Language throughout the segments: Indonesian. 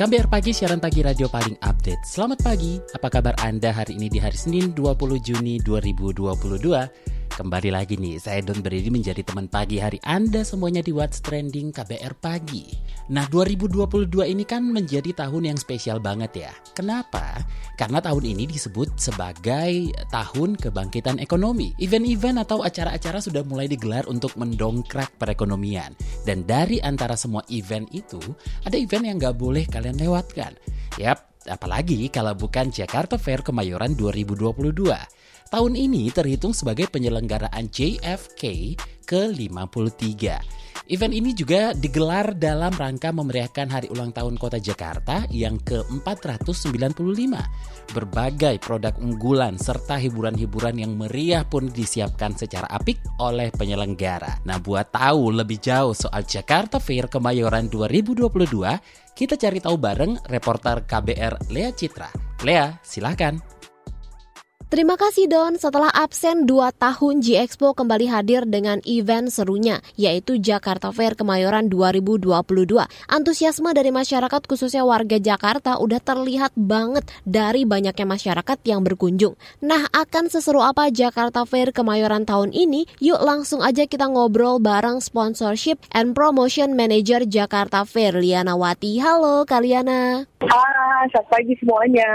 KBR Pagi, siaran pagi radio paling update. Selamat pagi, apa kabar Anda hari ini di hari Senin 20 Juni 2022? Kembali lagi nih, saya Don Brady menjadi teman pagi hari Anda semuanya di What's Trending KBR Pagi. Nah, 2022 ini kan menjadi tahun yang spesial banget ya. Kenapa? Karena tahun ini disebut sebagai tahun kebangkitan ekonomi. Event-event atau acara-acara sudah mulai digelar untuk mendongkrak perekonomian. Dan dari antara semua event itu, ada event yang nggak boleh kalian lewatkan. Yap, apalagi kalau bukan Jakarta Fair Kemayoran 2022. Tahun ini terhitung sebagai penyelenggaraan JFK ke-53. Event ini juga digelar dalam rangka memeriahkan hari ulang tahun kota Jakarta yang ke-495. Berbagai produk unggulan serta hiburan-hiburan yang meriah pun disiapkan secara apik oleh penyelenggara. Nah, buat tahu lebih jauh soal Jakarta Fair Kemayoran 2022, kita cari tahu bareng reporter KBR Lea Citra. Lea, silakan. Terima kasih Don, setelah absen 2 tahun G-Expo kembali hadir dengan event serunya, yaitu Jakarta Fair Kemayoran 2022. Antusiasme dari masyarakat khususnya warga Jakarta udah terlihat banget dari banyaknya masyarakat yang berkunjung. Nah, akan seseru apa Jakarta Fair Kemayoran tahun ini? Yuk langsung aja kita ngobrol bareng sponsorship and promotion manager Jakarta Fair, Liana Wati. Halo Kaliana. Hai, selamat pagi semuanya.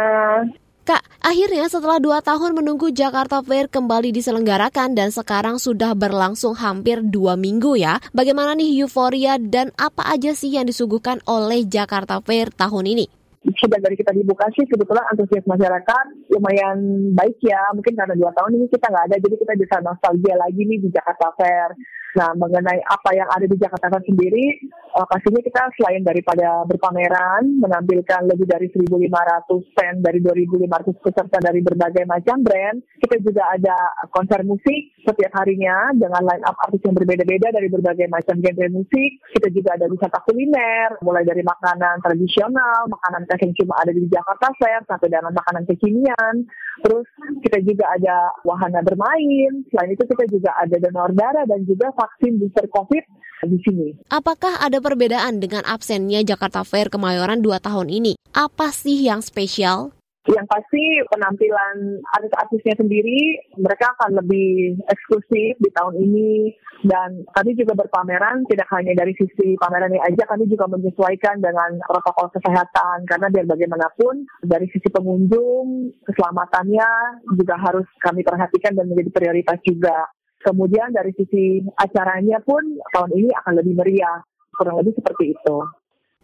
Kak, akhirnya setelah dua tahun menunggu Jakarta Fair kembali diselenggarakan dan sekarang sudah berlangsung hampir dua minggu ya. Bagaimana nih euforia dan apa aja sih yang disuguhkan oleh Jakarta Fair tahun ini? Sudah dari kita dibuka sih kebetulan antusias masyarakat lumayan baik ya. Mungkin karena dua tahun ini kita nggak ada, jadi kita bisa nostalgia lagi nih di Jakarta Fair. Nah, mengenai apa yang ada di Jakarta sendiri, uh, kita selain daripada berpameran, menampilkan lebih dari 1.500 stand dari 2.500 peserta dari berbagai macam brand, kita juga ada konser musik setiap harinya dengan line up artis yang berbeda-beda dari berbagai macam genre musik. Kita juga ada wisata kuliner, mulai dari makanan tradisional, makanan khas yang cuma ada di Jakarta Fair, sampai dengan makanan kekinian. Terus kita juga ada wahana bermain. Selain itu kita juga ada donor darah dan juga vaksin booster COVID di sini. Apakah ada perbedaan dengan absennya Jakarta Fair Kemayoran dua tahun ini? Apa sih yang spesial? Yang pasti penampilan artis-artisnya sendiri mereka akan lebih eksklusif di tahun ini dan kami juga berpameran tidak hanya dari sisi pameran ini aja kami juga menyesuaikan dengan protokol kesehatan karena biar bagaimanapun dari sisi pengunjung keselamatannya juga harus kami perhatikan dan menjadi prioritas juga. Kemudian dari sisi acaranya pun tahun ini akan lebih meriah, kurang lebih seperti itu.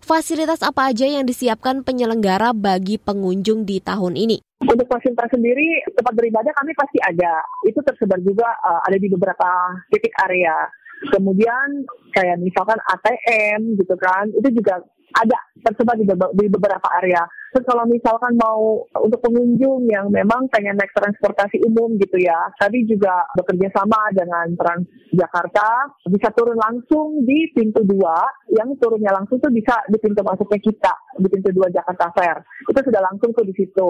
Fasilitas apa aja yang disiapkan penyelenggara bagi pengunjung di tahun ini? Untuk fasilitas sendiri, tempat beribadah kami pasti ada. Itu tersebar juga uh, ada di beberapa titik area. Kemudian kayak misalkan ATM gitu kan, itu juga ada tersebar di, di beberapa area. Terus kalau misalkan mau untuk pengunjung yang memang pengen naik transportasi umum gitu ya, tadi juga bekerja sama dengan Transjakarta bisa turun langsung di pintu dua, yang turunnya langsung tuh bisa di pintu masuknya kita di pintu dua Jakarta Fair. Itu sudah langsung tuh di situ.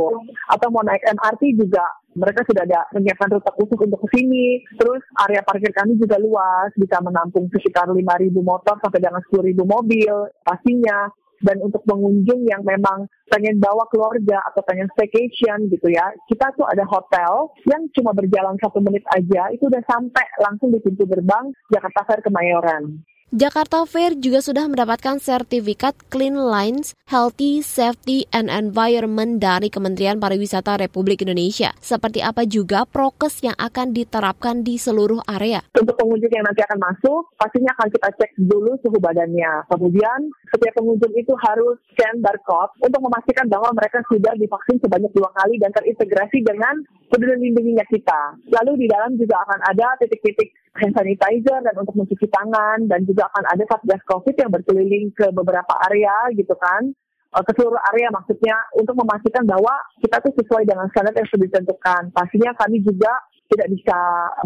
Atau mau naik MRT juga mereka sudah ada menyiapkan rute khusus untuk ke sini. Terus area parkir kami juga luas, bisa menampung sekitar 5.000 motor sampai dengan 10.000 mobil pastinya dan untuk pengunjung yang memang pengen bawa keluarga atau pengen staycation gitu ya, kita tuh ada hotel yang cuma berjalan satu menit aja, itu udah sampai langsung di pintu gerbang Jakarta Fair Kemayoran. Jakarta Fair juga sudah mendapatkan sertifikat Clean Lines, Healthy, Safety, and Environment dari Kementerian Pariwisata Republik Indonesia. Seperti apa juga prokes yang akan diterapkan di seluruh area? Untuk pengunjung yang nanti akan masuk, pastinya akan kita cek dulu suhu badannya. Kemudian, setiap pengunjung itu harus scan barcode untuk memastikan bahwa mereka sudah divaksin sebanyak dua kali dan terintegrasi dengan peduli lindunginya kita. Lalu di dalam juga akan ada titik-titik hand sanitizer dan untuk mencuci tangan dan juga akan ada satgas COVID yang berkeliling ke beberapa area gitu kan, uh, ke seluruh area maksudnya untuk memastikan bahwa kita tuh sesuai dengan standar yang sudah ditentukan. Pastinya kami juga tidak bisa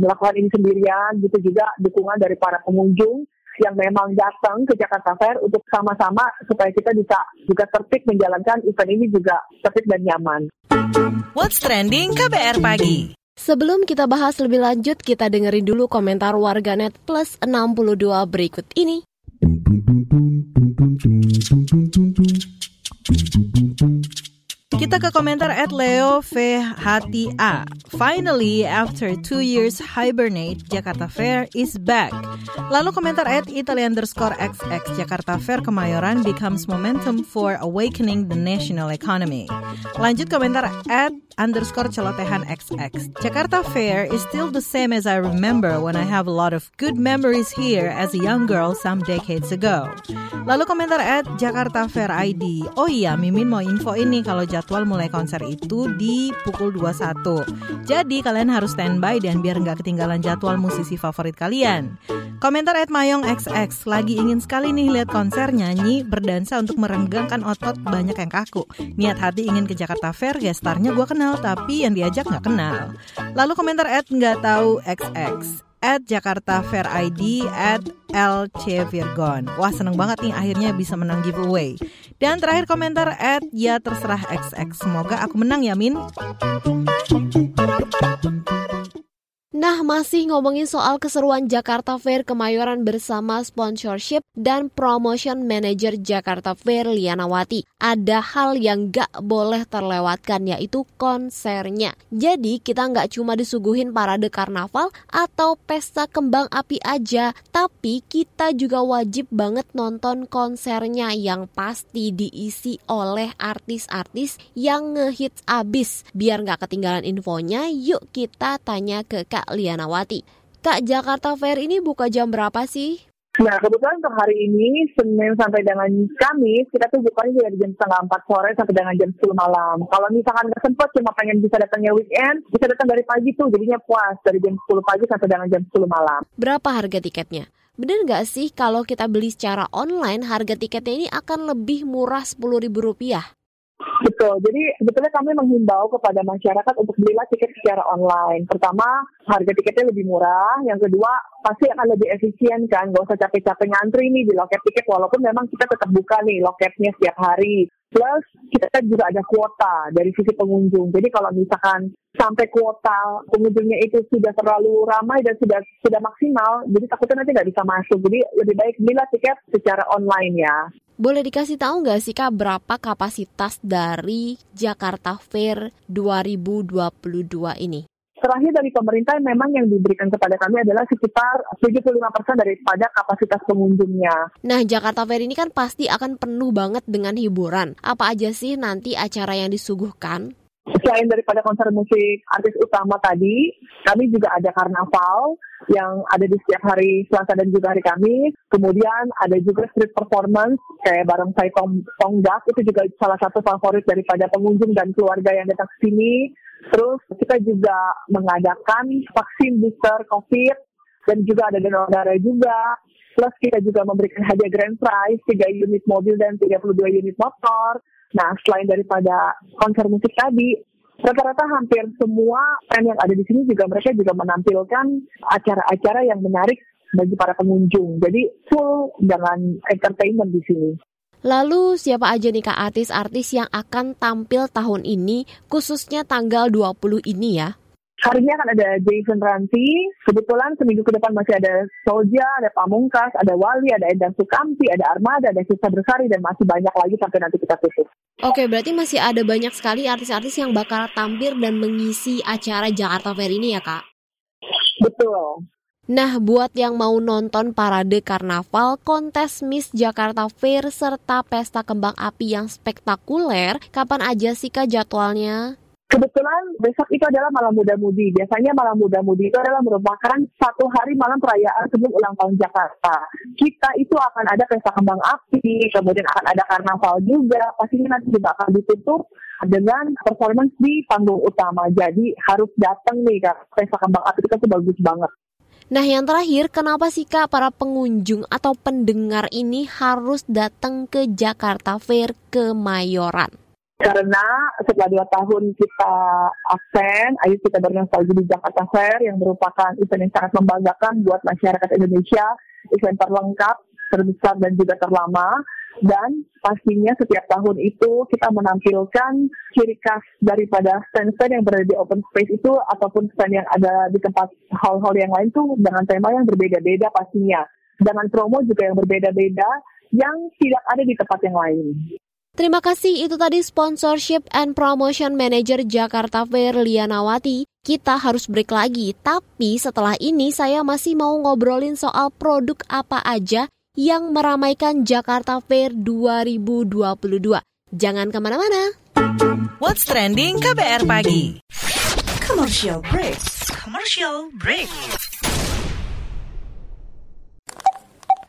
melakukan ini sendirian, gitu juga dukungan dari para pengunjung yang memang datang ke Jakarta Fair untuk sama-sama supaya kita bisa juga tertib menjalankan event ini juga tertib dan nyaman. What's trending KBR pagi? Sebelum kita bahas lebih lanjut, kita dengerin dulu komentar warganet plus 62 berikut ini. Kita ke komentar at Leo V. Hati A. Finally, after two years hibernate, Jakarta Fair is back. Lalu komentar at Italian underscore XX Jakarta Fair Kemayoran becomes momentum for awakening the national economy. Lanjut komentar at underscore celotehan XX. Jakarta Fair is still the same as I remember when I have a lot of good memories here as a young girl some decades ago. Lalu komentar at Jakarta Fair ID. Oh iya, Mimin mau info ini kalau jadwal mulai konser itu di pukul 21. Jadi kalian harus standby dan biar nggak ketinggalan jadwal musisi favorit kalian. Komentar at Mayong XX lagi ingin sekali nih lihat konser nyanyi berdansa untuk merenggangkan otot banyak yang kaku. Niat hati ingin ke Jakarta Fair, gestarnya gue kenal tapi yang diajak nggak kenal. Lalu komentar at nggak tahu XX at Jakarta Fair ID at LC Virgon. Wah seneng banget nih akhirnya bisa menang giveaway. Dan terakhir komentar at ya terserah XX. Semoga aku menang ya Min. Nah, masih ngomongin soal keseruan Jakarta Fair Kemayoran bersama sponsorship dan promotion manager Jakarta Fair Lianawati. Ada hal yang gak boleh terlewatkan yaitu konsernya. Jadi kita nggak cuma disuguhin parade karnaval atau pesta kembang api aja, tapi kita juga wajib banget nonton konsernya yang pasti diisi oleh artis-artis yang ngehits abis. Biar nggak ketinggalan infonya, yuk kita tanya ke Kak Lianawati. Kak, Jakarta Fair ini buka jam berapa sih? Nah, kebetulan untuk hari ini, Senin sampai dengan Kamis, kita tuh bukanya dari jam setengah 4 sore sampai dengan jam 10 malam. Kalau misalkan nggak sempat, cuma pengen bisa datangnya weekend, bisa datang dari pagi tuh, jadinya puas. Dari jam 10 pagi sampai dengan jam 10 malam. Berapa harga tiketnya? Bener nggak sih kalau kita beli secara online, harga tiketnya ini akan lebih murah Rp10.000? Betul, jadi sebetulnya kami menghimbau kepada masyarakat untuk belilah tiket secara online. Pertama, harga tiketnya lebih murah. Yang kedua, pasti akan lebih efisien kan, nggak usah capek-capek ngantri nih di loket tiket, walaupun memang kita tetap buka nih loketnya setiap hari. Plus, kita kan juga ada kuota dari sisi pengunjung. Jadi kalau misalkan sampai kuota pengunjungnya itu sudah terlalu ramai dan sudah sudah maksimal, jadi takutnya nanti nggak bisa masuk. Jadi lebih baik belilah tiket secara online ya. Boleh dikasih tahu nggak sih Kak berapa kapasitas dari Jakarta Fair 2022 ini? Terakhir dari pemerintah memang yang diberikan kepada kami adalah sekitar 75% daripada kapasitas pengunjungnya. Nah, Jakarta Fair ini kan pasti akan penuh banget dengan hiburan. Apa aja sih nanti acara yang disuguhkan? Selain daripada konser musik artis utama tadi, kami juga ada karnaval yang ada di setiap hari Selasa dan juga hari Kamis. Kemudian ada juga street performance kayak bareng Tong Tonggak itu juga salah satu favorit daripada pengunjung dan keluarga yang datang ke sini. Terus kita juga mengadakan vaksin booster COVID dan juga ada donor darah juga. Plus kita juga memberikan hadiah grand prize 3 unit mobil dan 32 unit motor. Nah, selain daripada konser musik tadi, rata-rata hampir semua band yang ada di sini juga mereka juga menampilkan acara-acara yang menarik bagi para pengunjung. Jadi full dengan entertainment di sini. Lalu siapa aja nih Kak artis-artis yang akan tampil tahun ini khususnya tanggal 20 ini ya? Hari ini akan ada Jason Ranti. Kebetulan seminggu ke depan masih ada Solja, ada Pamungkas, ada Wali, ada Endang Sukamti, ada Armada, ada Sisa Bersari, dan masih banyak lagi sampai nanti kita tutup. Oke, berarti masih ada banyak sekali artis-artis yang bakal tampil dan mengisi acara Jakarta Fair ini ya, Kak? Betul. Nah, buat yang mau nonton parade karnaval, kontes Miss Jakarta Fair, serta pesta kembang api yang spektakuler, kapan aja sih Kak jadwalnya? Kebetulan besok itu adalah malam muda mudi. Biasanya malam muda mudi itu adalah merupakan satu hari malam perayaan sebelum ulang tahun Jakarta. Kita itu akan ada pesta kembang api, kemudian akan ada karnaval juga. Pastinya nanti juga akan ditutup dengan performance di panggung utama. Jadi harus datang nih kak pesta kembang api itu bagus banget. Nah yang terakhir, kenapa sih Kak para pengunjung atau pendengar ini harus datang ke Jakarta Fair Kemayoran? Karena setelah dua tahun kita absen, ayo kita bernostalgia di Jakarta Fair yang merupakan event yang sangat membanggakan buat masyarakat Indonesia, event terlengkap, terbesar dan juga terlama dan pastinya setiap tahun itu kita menampilkan ciri khas daripada stand-stand yang berada di open space itu ataupun stand yang ada di tempat hall-hall yang lain tuh dengan tema yang berbeda-beda pastinya. Dengan promo juga yang berbeda-beda yang tidak ada di tempat yang lain. Terima kasih, itu tadi sponsorship and promotion manager Jakarta Fair Lianawati. Kita harus break lagi, tapi setelah ini saya masih mau ngobrolin soal produk apa aja yang meramaikan Jakarta Fair 2022. Jangan ke mana-mana. What's Trending KBR Pagi Commercial Break Commercial Break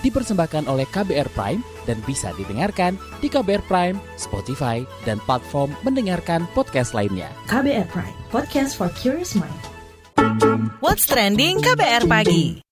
dipersembahkan oleh KBR Prime dan bisa didengarkan di KBR Prime, Spotify, dan platform mendengarkan podcast lainnya. KBR Prime, podcast for curious mind. What's trending KBR pagi?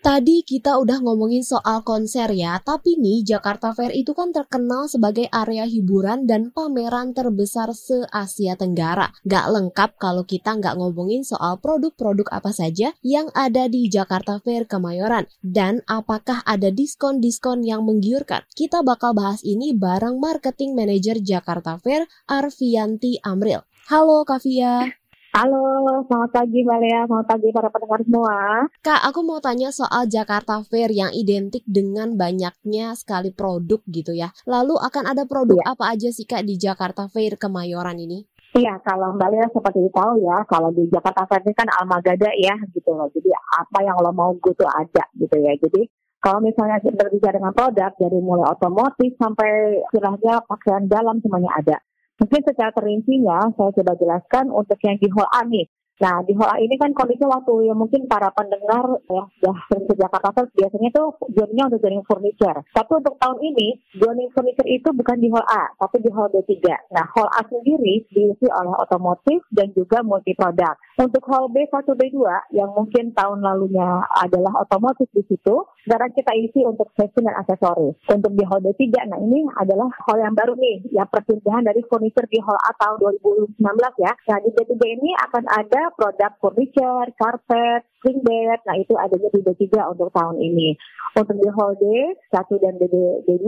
Tadi kita udah ngomongin soal konser ya, tapi nih Jakarta Fair itu kan terkenal sebagai area hiburan dan pameran terbesar se-Asia Tenggara. Gak lengkap kalau kita nggak ngomongin soal produk-produk apa saja yang ada di Jakarta Fair Kemayoran. Dan apakah ada diskon-diskon yang menggiurkan? Kita bakal bahas ini bareng Marketing Manager Jakarta Fair, Arvianti Amril. Halo Kavia. Halo, selamat pagi Mbak Lea, selamat pagi para pendengar semua. Kak, aku mau tanya soal Jakarta Fair yang identik dengan banyaknya sekali produk gitu ya. Lalu akan ada produk ya. apa aja sih Kak di Jakarta Fair Kemayoran ini? Iya, kalau Mbak Lea seperti tahu ya, kalau di Jakarta Fair ini kan almagada ya gitu loh. Jadi apa yang lo mau gue tuh ada gitu ya. Jadi kalau misalnya berbicara dengan produk dari mulai otomotif sampai istilahnya pakaian dalam semuanya ada. Mungkin secara terincinya saya coba jelaskan untuk yang di hall A nih. Nah, di hall A ini kan kondisi waktu ya mungkin para pendengar yang sudah sering ke Jakarta biasanya tuh zonanya untuk joining furniture. Tapi untuk tahun ini, joining furniture itu bukan di hall A, tapi di hall B3. Nah, hall A sendiri diisi oleh otomotif dan juga multi produk. Untuk hall B1, B2 yang mungkin tahun lalunya adalah otomotif di situ, sekarang kita isi untuk fashion dan aksesoris. Untuk di hall B3, nah ini adalah hall yang baru nih, yang perpindahan dari furniture di hall A tahun 2019 ya. Nah, di B3 ini akan ada produk furniture, carpet, spring bed. Nah, itu adanya di B3 untuk tahun ini. Untuk di hall D, 1 dan B, B2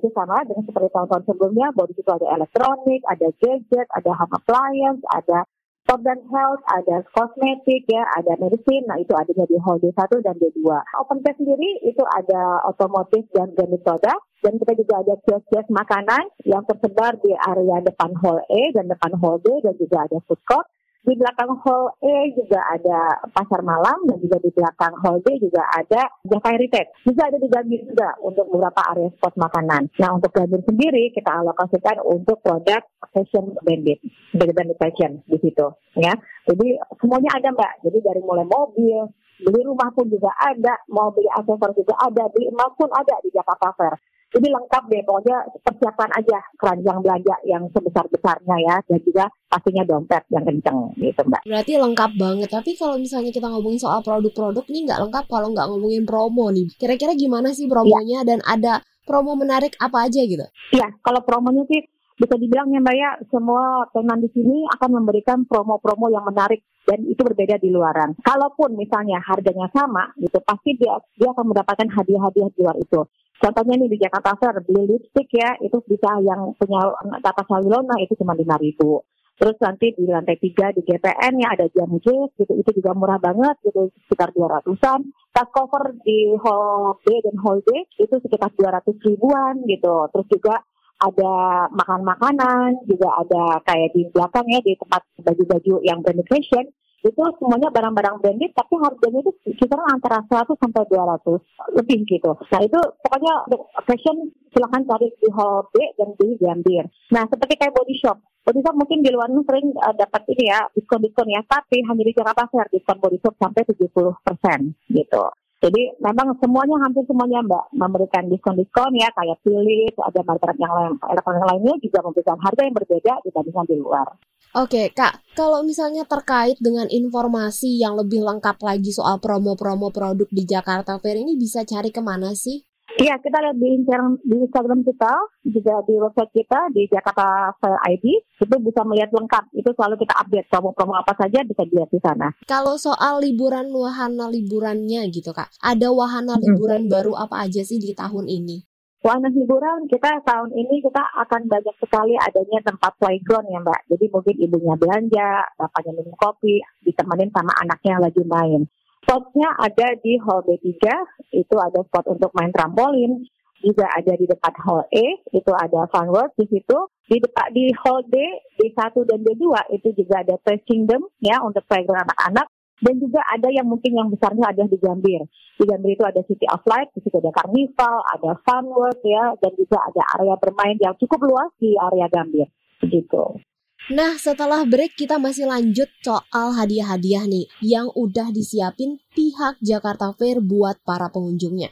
itu sama dengan seperti tahun-tahun sebelumnya, di situ ada elektronik, ada gadget, ada home appliance, ada dan health, ada kosmetik ya, ada medicine, nah itu adanya di hall D1 dan D2. Open space sendiri itu ada otomotif dan branded produk, dan kita juga ada kios-kios makanan yang tersebar di area depan hall E dan depan hall D, dan juga ada food court. Di belakang hall E juga ada pasar malam dan juga di belakang hall B juga ada Java Heritage. Bisa ada di Gambir juga untuk beberapa area spot makanan. Nah untuk Gambir sendiri kita alokasikan untuk produk fashion bandit, bandit fashion di situ. Ya, jadi semuanya ada mbak. Jadi dari mulai mobil, beli rumah pun juga ada, mau beli aksesoris juga ada, beli emas pun ada di Jakarta Fair. Jadi lengkap deh, pokoknya persiapan aja keranjang belanja yang sebesar-besarnya ya, dan juga pastinya dompet yang kenceng gitu mbak. Berarti lengkap banget, tapi kalau misalnya kita ngomongin soal produk-produk nih nggak lengkap kalau nggak ngomongin promo nih. Kira-kira gimana sih promonya ya. dan ada promo menarik apa aja gitu? Iya, kalau promonya sih bisa dibilang ya mbak ya, semua tenan di sini akan memberikan promo-promo yang menarik dan itu berbeda di luaran. Kalaupun misalnya harganya sama, gitu pasti dia dia akan mendapatkan hadiah-hadiah di luar itu. Contohnya nih di Jakarta Fair, beli lipstick ya, itu bisa yang punya kata Salilona itu cuma lima ribu. Terus nanti di lantai tiga di GPN ya ada jam jazz gitu, itu juga murah banget gitu, sekitar 200-an. Tas cover di hall B dan hall D itu sekitar 200 ribuan gitu. Terus juga ada makan makanan, juga ada kayak di belakang ya di tempat baju-baju yang branded fashion itu semuanya barang-barang branded tapi harganya itu kisaran antara 100 sampai 200 lebih gitu. Nah itu pokoknya fashion silahkan cari di hall dan di Gambir. Nah seperti kayak body shop. Body shop mungkin di luar sering uh, dapat ini ya diskon-diskon ya, tapi hanya di Jakarta Fair diskon body shop sampai 70% gitu. Jadi memang semuanya hampir semuanya Mbak memberikan diskon-diskon ya kayak Philips, ada merek yang lain, elektronik lainnya juga memberikan harga yang berbeda dibandingkan di luar. Oke Kak, kalau misalnya terkait dengan informasi yang lebih lengkap lagi soal promo-promo produk di Jakarta Fair ini bisa cari ke mana sih? Iya, kita lihat di Instagram, di Instagram kita, juga di website kita di Jakarta Fair ID, itu bisa melihat lengkap. Itu selalu kita update promo-promo apa saja bisa dilihat di sana. Kalau soal liburan wahana liburannya gitu kak, ada wahana liburan hmm. baru apa aja sih di tahun ini? Wahana hiburan kita tahun ini kita akan banyak sekali adanya tempat playground ya mbak. Jadi mungkin ibunya belanja, bapaknya minum kopi, ditemenin sama anaknya yang lagi main. Spotnya ada di Hall B3, itu ada spot untuk main trampolin, juga ada di dekat Hall E, itu ada Fun World di situ. Di dekat di Hall D, D1 dan D2 itu juga ada Toy Kingdom ya untuk playground anak-anak. Dan juga ada yang mungkin yang besarnya ada di Gambir. Di Gambir itu ada City of Light, di situ ada Carnival, ada Fun World ya, dan juga ada area bermain yang cukup luas di area Gambir. Begitu. Nah, setelah break kita masih lanjut soal hadiah-hadiah nih yang udah disiapin pihak Jakarta Fair buat para pengunjungnya.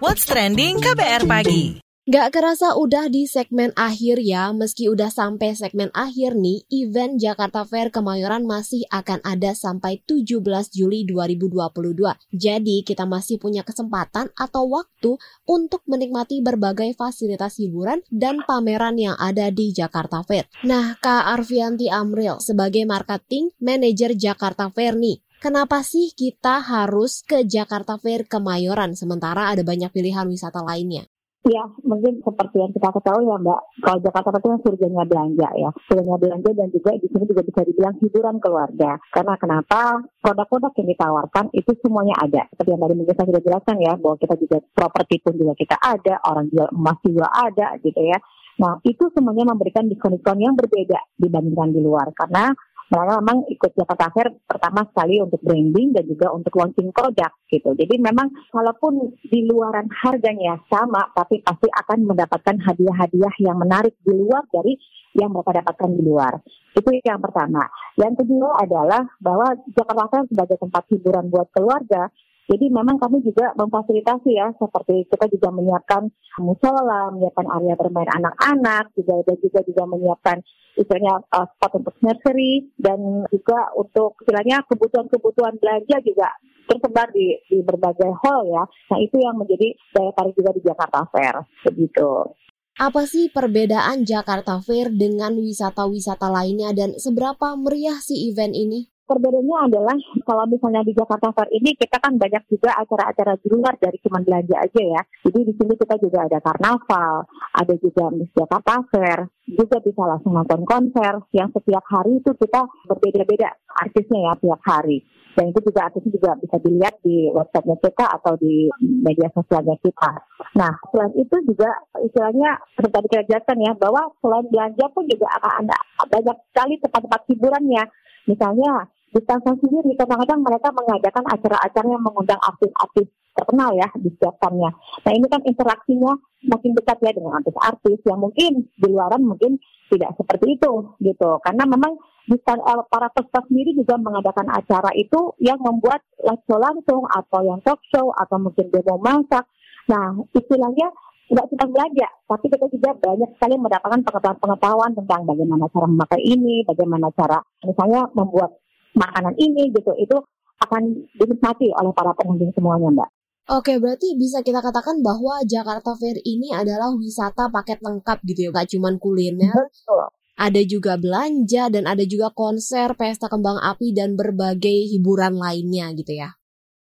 What's trending KBR pagi? Gak kerasa udah di segmen akhir ya, meski udah sampai segmen akhir nih, event Jakarta Fair Kemayoran masih akan ada sampai 17 Juli 2022. Jadi kita masih punya kesempatan atau waktu untuk menikmati berbagai fasilitas hiburan dan pameran yang ada di Jakarta Fair. Nah, Kak Arfianti Amril sebagai marketing manager Jakarta Fair nih, Kenapa sih kita harus ke Jakarta Fair Kemayoran sementara ada banyak pilihan wisata lainnya? Ya, mungkin seperti yang kita ketahui ya Mbak, kalau Jakarta itu kan surganya belanja ya. Surganya belanja dan juga di sini juga bisa dibilang hiburan keluarga. Karena kenapa? Produk-produk yang ditawarkan itu semuanya ada. Seperti yang tadi mungkin saya sudah jelaskan ya, bahwa kita juga properti pun juga kita ada, orang jual emas juga ada gitu ya. Nah, itu semuanya memberikan diskon-diskon yang berbeda dibandingkan di luar. Karena mereka memang ikut Jakarta Fair pertama sekali untuk branding dan juga untuk launching produk gitu. Jadi memang walaupun di luaran harganya sama, tapi pasti akan mendapatkan hadiah-hadiah yang menarik di luar dari yang mereka dapatkan di luar. Itu yang pertama. Yang kedua adalah bahwa Jakarta Fair sebagai tempat hiburan buat keluarga jadi memang kami juga memfasilitasi ya, seperti kita juga menyiapkan musola, menyiapkan area bermain anak-anak, juga ada juga juga menyiapkan istilahnya uh, spot untuk nursery dan juga untuk istilahnya kebutuhan-kebutuhan belanja juga tersebar di, di berbagai hall ya. Nah itu yang menjadi daya tarik juga di Jakarta Fair, begitu. Apa sih perbedaan Jakarta Fair dengan wisata-wisata lainnya dan seberapa meriah sih event ini? Perbedaannya adalah kalau misalnya di Jakarta Fair ini kita kan banyak juga acara-acara di luar dari cuma belanja aja ya. Jadi di sini kita juga ada karnaval, ada juga Miss Jakarta Fair, juga bisa langsung nonton konser yang setiap hari itu kita berbeda-beda artisnya ya tiap hari. Dan itu juga artisnya juga bisa dilihat di websitenya kita atau di media sosialnya kita. Nah, selain itu juga istilahnya seperti jelaskan ya, bahwa selain belanja pun juga akan ada banyak sekali tempat-tempat hiburannya. Misalnya stasiun sendiri kadang-kadang mereka mengadakan acara-acara yang mengundang artis-artis terkenal ya di setiap tahunnya. Nah ini kan interaksinya makin dekat ya dengan artis-artis yang mungkin di luaran mungkin tidak seperti itu gitu. Karena memang uh, para peserta sendiri juga mengadakan acara itu yang membuat live show langsung atau yang talk show atau mungkin demo masak. Nah istilahnya nggak cuma belajar, tapi kita juga banyak sekali mendapatkan pengetahuan-pengetahuan tentang bagaimana cara memakai ini, bagaimana cara misalnya membuat makanan ini gitu itu akan dinikmati oleh para pengunjung semuanya mbak. Oke, berarti bisa kita katakan bahwa Jakarta Fair ini adalah wisata paket lengkap gitu ya, gak cuma kuliner. Betul. Ada juga belanja dan ada juga konser, pesta kembang api dan berbagai hiburan lainnya gitu ya.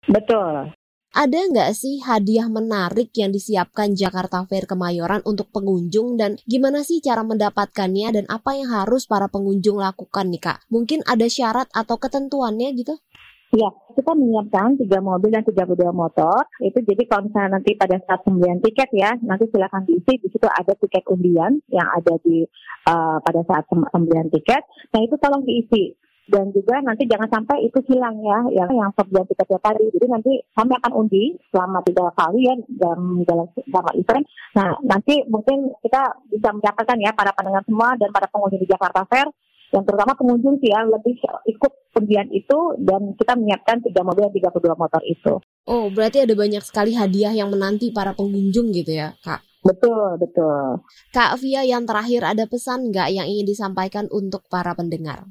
Betul. Ada nggak sih hadiah menarik yang disiapkan Jakarta Fair Kemayoran untuk pengunjung dan gimana sih cara mendapatkannya dan apa yang harus para pengunjung lakukan nih Kak? Mungkin ada syarat atau ketentuannya gitu? Ya, kita menyiapkan tiga mobil dan 32 motor. Itu jadi kalau misalnya nanti pada saat pembelian tiket ya, nanti silakan diisi. Di situ ada tiket undian yang ada di uh, pada saat pembelian tiket. Nah itu tolong diisi dan juga nanti jangan sampai itu hilang ya yang yang pembelian tiketnya tadi jadi nanti kami akan undi selama tiga kali ya dalam dalam selama event nah nanti mungkin kita bisa mendapatkan ya para pendengar semua dan para pengunjung di Jakarta Fair yang terutama pengunjung sih ya lebih ikut undian itu dan kita menyiapkan tiga mobil tiga dua motor itu. Oh, berarti ada banyak sekali hadiah yang menanti para pengunjung gitu ya, Kak? Betul, betul. Kak Via, yang terakhir ada pesan nggak yang ingin disampaikan untuk para pendengar?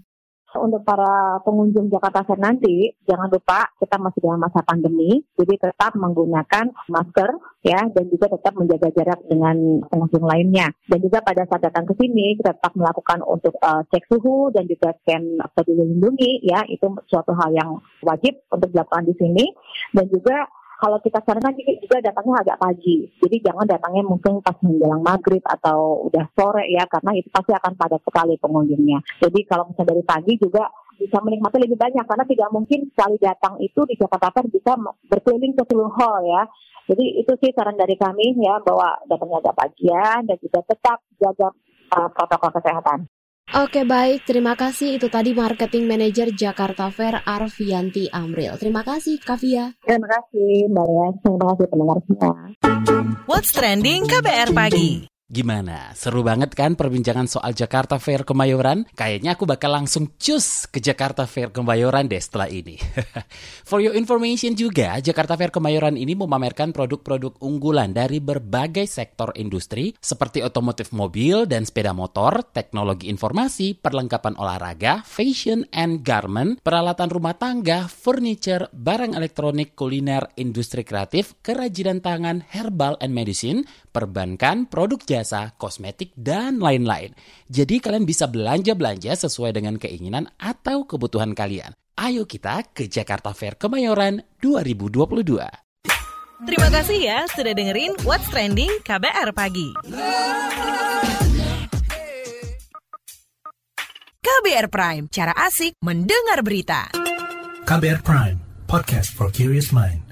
Untuk para pengunjung Jakarta Fair nanti, jangan lupa kita masih dalam masa pandemi, jadi tetap menggunakan masker ya dan juga tetap menjaga jarak dengan pengunjung lainnya. Dan juga pada saat datang ke sini kita tetap melakukan untuk uh, cek suhu dan juga scan peduli lindungi ya itu suatu hal yang wajib untuk dilakukan di sini dan juga kalau kita sarankan juga datangnya agak pagi. Jadi jangan datangnya mungkin pas menjelang maghrib atau udah sore ya, karena itu pasti akan padat sekali pengunjungnya. Jadi kalau misalnya dari pagi juga bisa menikmati lebih banyak karena tidak mungkin sekali datang itu di Jakarta Fair bisa berkeliling ke seluruh hall ya. Jadi itu sih saran dari kami ya bahwa datangnya agak pagian dan juga tetap jaga uh, protokol kesehatan. Oke baik, terima kasih. Itu tadi Marketing Manager Jakarta Fair Arvianti Amril. Terima kasih Kavia. Terima kasih Mbak. Terima kasih pendengar semua. What's Trending KBR Pagi Gimana? Seru banget kan perbincangan soal Jakarta Fair Kemayoran? Kayaknya aku bakal langsung cus ke Jakarta Fair Kemayoran deh setelah ini. For your information juga, Jakarta Fair Kemayoran ini memamerkan produk-produk unggulan dari berbagai sektor industri seperti otomotif mobil dan sepeda motor, teknologi informasi, perlengkapan olahraga, fashion and garment, peralatan rumah tangga, furniture, barang elektronik, kuliner, industri kreatif, kerajinan tangan, herbal and medicine, perbankan, produk jasa, kosmetik, dan lain-lain. Jadi kalian bisa belanja-belanja sesuai dengan keinginan atau kebutuhan kalian. Ayo kita ke Jakarta Fair Kemayoran 2022. Terima kasih ya sudah dengerin What's Trending KBR Pagi. KBR Prime, cara asik mendengar berita. KBR Prime, podcast for curious mind.